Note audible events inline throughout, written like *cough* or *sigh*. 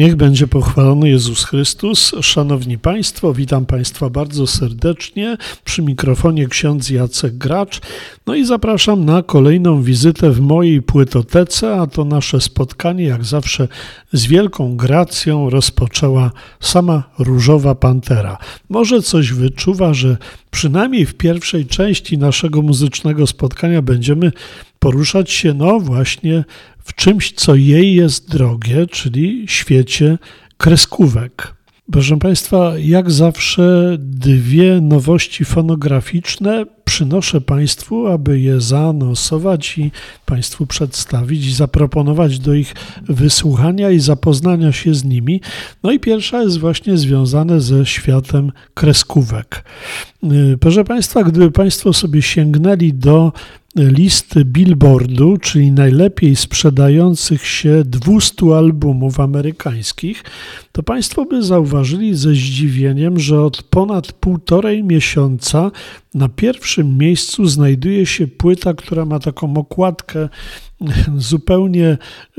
Niech będzie pochwalony Jezus Chrystus. Szanowni Państwo, witam Państwa bardzo serdecznie. Przy mikrofonie ksiądz Jacek Gracz. No i zapraszam na kolejną wizytę w mojej płytotece, a to nasze spotkanie, jak zawsze, z wielką gracją rozpoczęła sama Różowa Pantera. Może coś wyczuwa, że przynajmniej w pierwszej części naszego muzycznego spotkania będziemy poruszać się, no właśnie, w czymś, co jej jest drogie, czyli świecie kreskówek. Proszę Państwa, jak zawsze dwie nowości fonograficzne przynoszę Państwu, aby je zaanonsować i Państwu przedstawić i zaproponować do ich wysłuchania i zapoznania się z nimi. No i pierwsza jest właśnie związana ze światem kreskówek. Proszę Państwa, gdyby Państwo sobie sięgnęli do listy Billboardu, czyli najlepiej sprzedających się 200 albumów amerykańskich, to Państwo by zauważyli ze zdziwieniem, że od ponad półtorej miesiąca na pierwszym miejscu znajduje się płyta, która ma taką okładkę *laughs* zupełnie,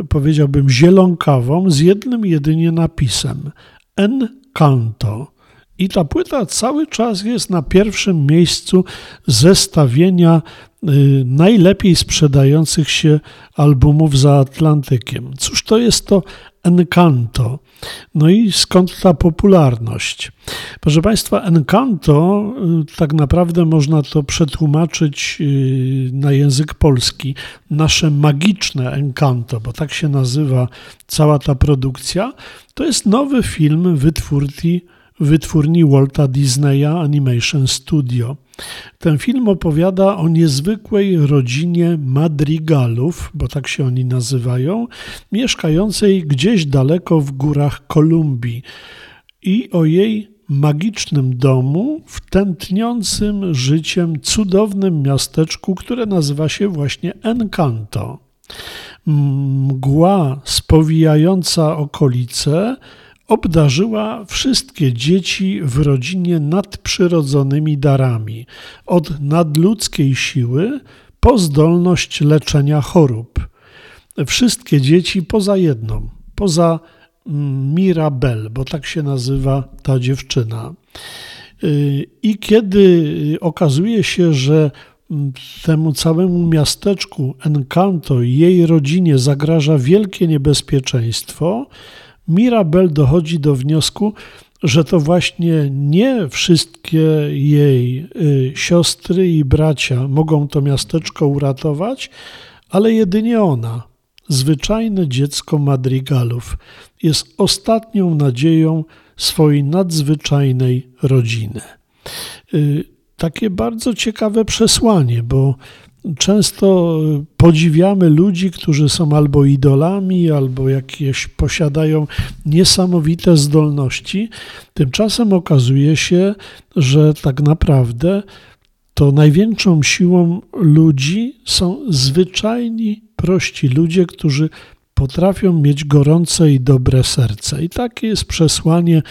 powiedziałbym, zielonkawą, z jednym jedynie napisem Encanto. I ta płyta cały czas jest na pierwszym miejscu zestawienia najlepiej sprzedających się albumów za Atlantykiem. Cóż to jest to Encanto? No i skąd ta popularność? Proszę Państwa, Encanto y, tak naprawdę można to przetłumaczyć y, na język polski. Nasze magiczne Encanto, bo tak się nazywa cała ta produkcja, to jest nowy film wytwórni wytwórni Walta Disneya Animation Studio. Ten film opowiada o niezwykłej rodzinie madrigalów, bo tak się oni nazywają, mieszkającej gdzieś daleko w górach Kolumbii i o jej magicznym domu w tętniącym życiem cudownym miasteczku, które nazywa się właśnie Encanto. Mgła spowijająca okolice obdarzyła wszystkie dzieci w rodzinie nadprzyrodzonymi darami, od nadludzkiej siły po zdolność leczenia chorób. Wszystkie dzieci poza jedną, poza mm, Mirabel, bo tak się nazywa ta dziewczyna. Y, I kiedy okazuje się, że mm, temu całemu miasteczku Encanto i jej rodzinie zagraża wielkie niebezpieczeństwo, Mirabel dochodzi do wniosku, że to właśnie nie wszystkie jej y, siostry i bracia mogą to miasteczko uratować, ale jedynie ona, zwyczajne dziecko madrigalów, jest ostatnią nadzieją swojej nadzwyczajnej rodziny. Y, takie bardzo ciekawe przesłanie, bo Często podziwiamy ludzi, którzy są albo idolami, albo jakieś posiadają niesamowite zdolności. Tymczasem okazuje się, że tak naprawdę to największą siłą ludzi są zwyczajni, prości ludzie, którzy potrafią mieć gorące i dobre serce. I takie jest przesłanie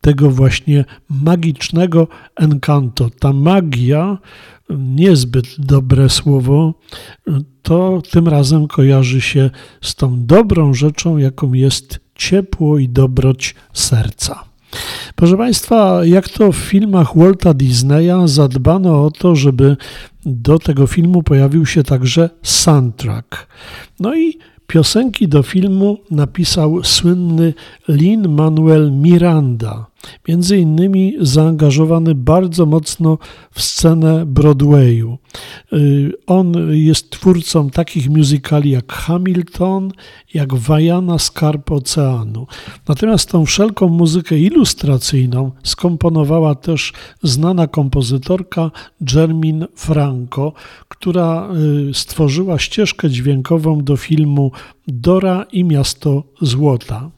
tego właśnie magicznego encanto. Ta magia niezbyt dobre słowo, to tym razem kojarzy się z tą dobrą rzeczą, jaką jest ciepło i dobroć serca. Proszę Państwa, jak to w filmach Walta Disneya zadbano o to, żeby do tego filmu pojawił się także soundtrack. No i piosenki do filmu napisał słynny Lin Manuel Miranda między innymi zaangażowany bardzo mocno w scenę Broadwayu. Y, on jest twórcą takich musicali jak Hamilton, jak Wajana Skarb Oceanu. Natomiast tą wszelką muzykę ilustracyjną skomponowała też znana kompozytorka Jermin Franco, która y, stworzyła ścieżkę dźwiękową do filmu Dora i Miasto Złota.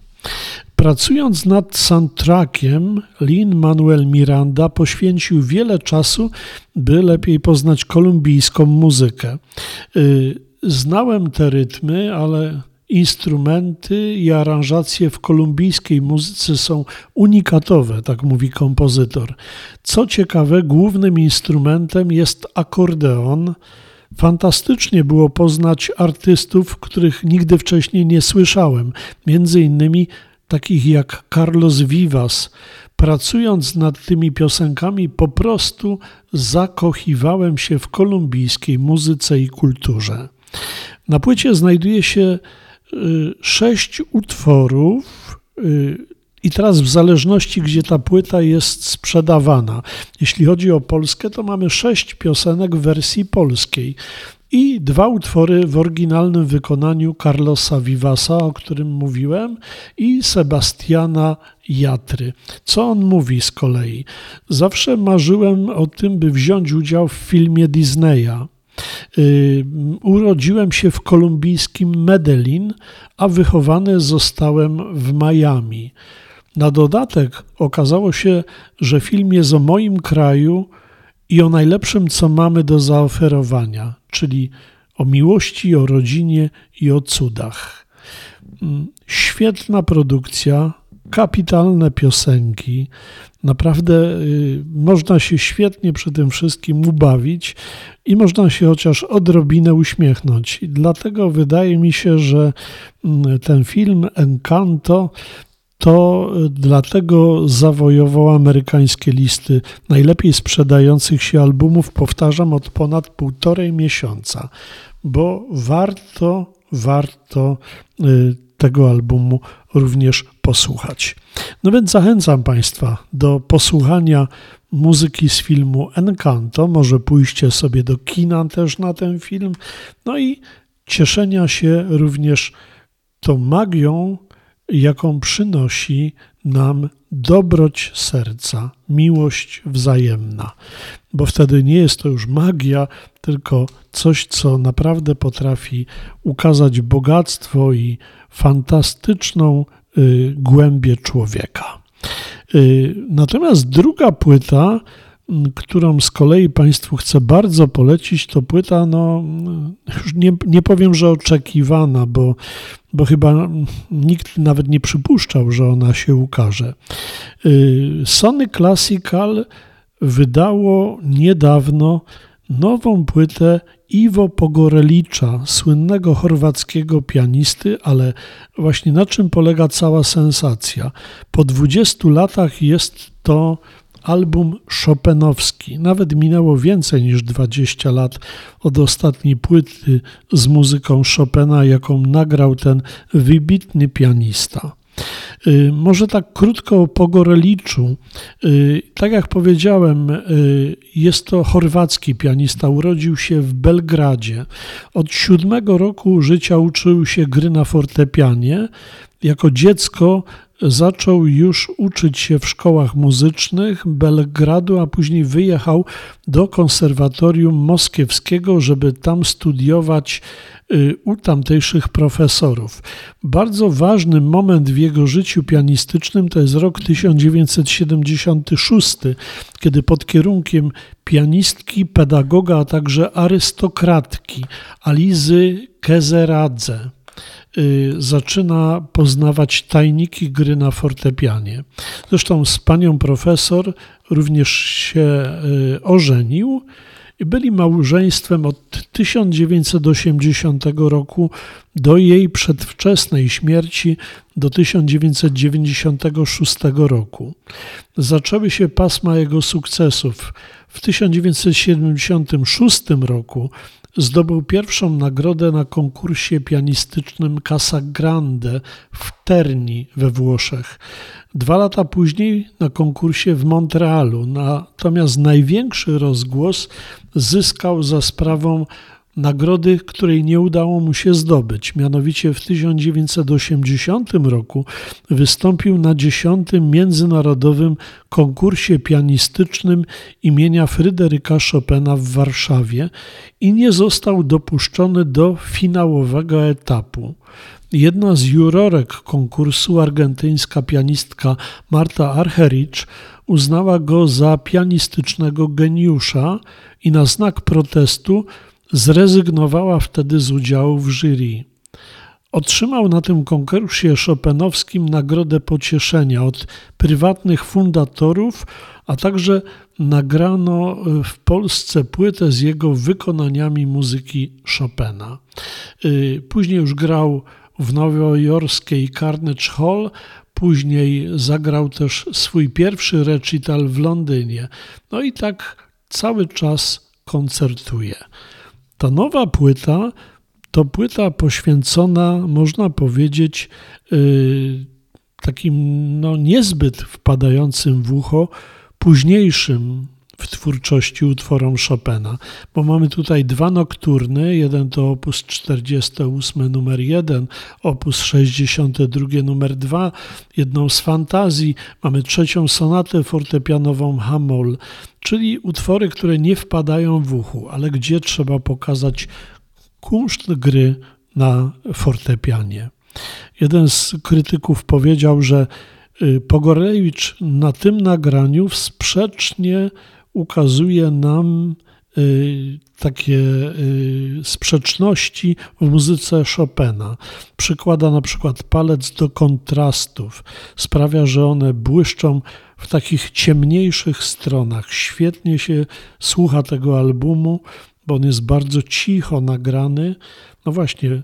Pracując nad soundtrackiem, Lin-Manuel Miranda poświęcił wiele czasu, by lepiej poznać kolumbijską muzykę. Y, znałem te rytmy, ale instrumenty i aranżacje w kolumbijskiej muzyce są unikatowe, tak mówi kompozytor. Co ciekawe, głównym instrumentem jest akordeon. Fantastycznie było poznać artystów, których nigdy wcześniej nie słyszałem, między innymi takich jak Carlos Vivas. Pracując nad tymi piosenkami, po prostu zakochiwałem się w kolumbijskiej muzyce i kulturze. Na płycie znajduje się y, sześć utworów. Y, I teraz, w zależności, gdzie ta płyta jest sprzedawana, jeśli chodzi o Polskę, to mamy sześć piosenek w wersji polskiej i dwa utwory w oryginalnym wykonaniu Carlosa Vivasa, o którym mówiłem, i Sebastiana Jatry. Co on mówi z kolei? Zawsze marzyłem o tym, by wziąć udział w filmie Disneya. Y, urodziłem się w kolumbijskim Medellin, a wychowany zostałem w Miami. Na dodatek okazało się, że film jest o moim kraju i o najlepszym, co mamy do zaoferowania, czyli o miłości, o rodzinie i o cudach. Mm, świetna produkcja, kapitalne piosenki. Naprawdę y, można się świetnie przy tym wszystkim ubawić i można się chociaż odrobinę uśmiechnąć. I dlatego wydaje mi się, że mm, ten film Encanto to dlatego zawojował amerykańskie listy najlepiej sprzedających się albumów, powtarzam, od ponad półtorej miesiąca, bo warto, warto y, tego albumu również posłuchać. No więc zachęcam Państwa do posłuchania muzyki z filmu Encanto, może pójście sobie do kina też na ten film, no i cieszenia się również tą magią, jaką przynosi nam dobroć serca, miłość wzajemna, bo wtedy nie jest to już magia, tylko coś, co naprawdę potrafi ukazać bogactwo i fantastyczną y, głębię człowieka. Y, natomiast druga płyta, którą z kolei Państwu chcę bardzo polecić, to płyta, no już nie, nie powiem, że oczekiwana, bo, bo chyba nikt nawet nie przypuszczał, że ona się ukaże. Y, Sony Classical wydało niedawno nową płytę Iwo Pogorelicza, słynnego chorwackiego pianisty, ale właśnie na czym polega cała sensacja? Po 20 latach jest to album Chopinowski. Nawet minęło więcej niż 20 lat od ostatniej płyty z muzyką Chopina, jaką nagrał ten wybitny pianista. Y, może tak krótko o Pogoreliczu. Y, tak jak powiedziałem, y, jest to chorwacki pianista. Urodził się w Belgradzie. Od siódmego roku życia uczył się gry na fortepianie. Jako dziecko zaczął już uczyć się w szkołach muzycznych Belgradu, a później wyjechał do konserwatorium moskiewskiego, żeby tam studiować y, u tamtejszych profesorów. Bardzo ważny moment w jego życiu pianistycznym to jest rok 1976, kiedy pod kierunkiem pianistki, pedagoga, a także arystokratki Alizy Kezeradze zaczyna poznawać tajniki gry na fortepianie. Zresztą z panią profesor również się y, ożenił i byli małżeństwem od 1980 roku do jej przedwczesnej śmierci do 1996 roku. Zaczęły się pasma jego sukcesów. W 1976 roku Zdobył pierwszą nagrodę na konkursie pianistycznym Casa Grande w Terni we Włoszech. Dwa lata później na konkursie w Montrealu. Natomiast największy rozgłos zyskał za sprawą nagrody, której nie udało mu się zdobyć. Mianowicie w 1980 roku wystąpił na 10. Międzynarodowym konkursie pianistycznym imienia Fryderyka Chopina w Warszawie i nie został dopuszczony do finałowego etapu. Jedna z jurorek konkursu, argentyńska pianistka Marta Archerich, uznała go za pianistycznego geniusza i na znak protestu zrezygnowała wtedy z udziału w jury. Otrzymał na tym konkursie chopinowskim nagrodę pocieszenia od prywatnych fundatorów, a także nagrano w Polsce płytę z jego wykonaniami muzyki Chopina. Y, później już grał w nowojorskiej Carnegie Hall, później zagrał też swój pierwszy recital w Londynie. No i tak cały czas koncertuje. Ta nowa płyta to płyta poświęcona, można powiedzieć, yy, takim no, niezbyt wpadającym w ucho późniejszym w twórczości utworom Chopina, bo mamy tutaj dwa nokturny, jeden to opus 48 numer 1, opus 62 numer 2, jedną z fantazji, mamy trzecią sonatę fortepianową Hamoll, czyli utwory, które nie wpadają w uchu, ale gdzie trzeba pokazać kunszt gry na fortepianie. Jeden z krytyków powiedział, że y, Pogorewicz na tym nagraniu sprzecznie ukazuje nam y, takie y, sprzeczności w muzyce Chopina. Przykłada na przykład palec do kontrastów, sprawia, że one błyszczą w takich ciemniejszych stronach. Świetnie się słucha tego albumu, bo on jest bardzo cicho nagrany. No właśnie, y,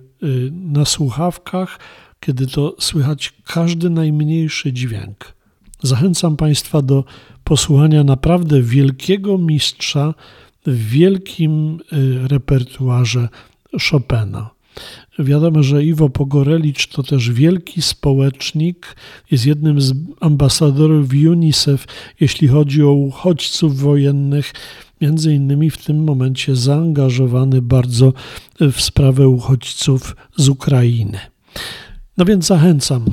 na słuchawkach, kiedy to słychać każdy najmniejszy dźwięk. Zachęcam Państwa do posłuchania naprawdę wielkiego mistrza w wielkim y, repertuarze Chopina. Wiadomo, że Iwo Pogorelicz to też wielki społecznik, jest jednym z ambasadorów UNICEF, jeśli chodzi o uchodźców wojennych, między innymi w tym momencie zaangażowany bardzo w sprawę uchodźców z Ukrainy. No więc zachęcam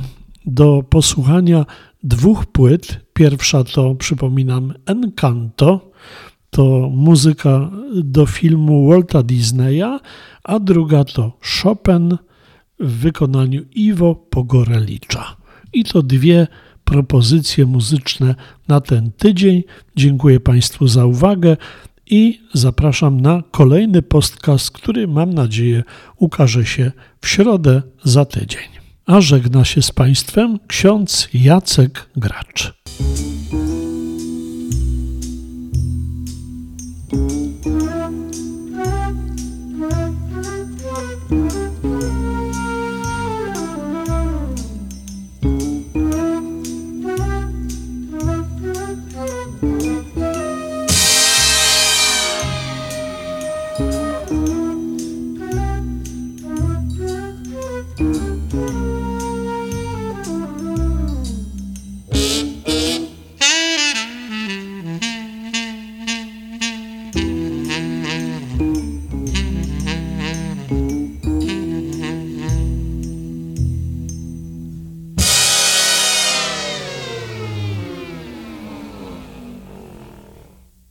do posłuchania dwóch płyt. Pierwsza to, przypominam, Encanto, to muzyka do filmu Walta Disneya, a druga to Chopin w wykonaniu Iwo Pogorelicza. I to dwie propozycje muzyczne na ten tydzień. Dziękuję Państwu za uwagę i zapraszam na kolejny podcast, który mam nadzieję ukaże się w środę za tydzień a żegna się z Państwem ksiądz Jacek Gracz.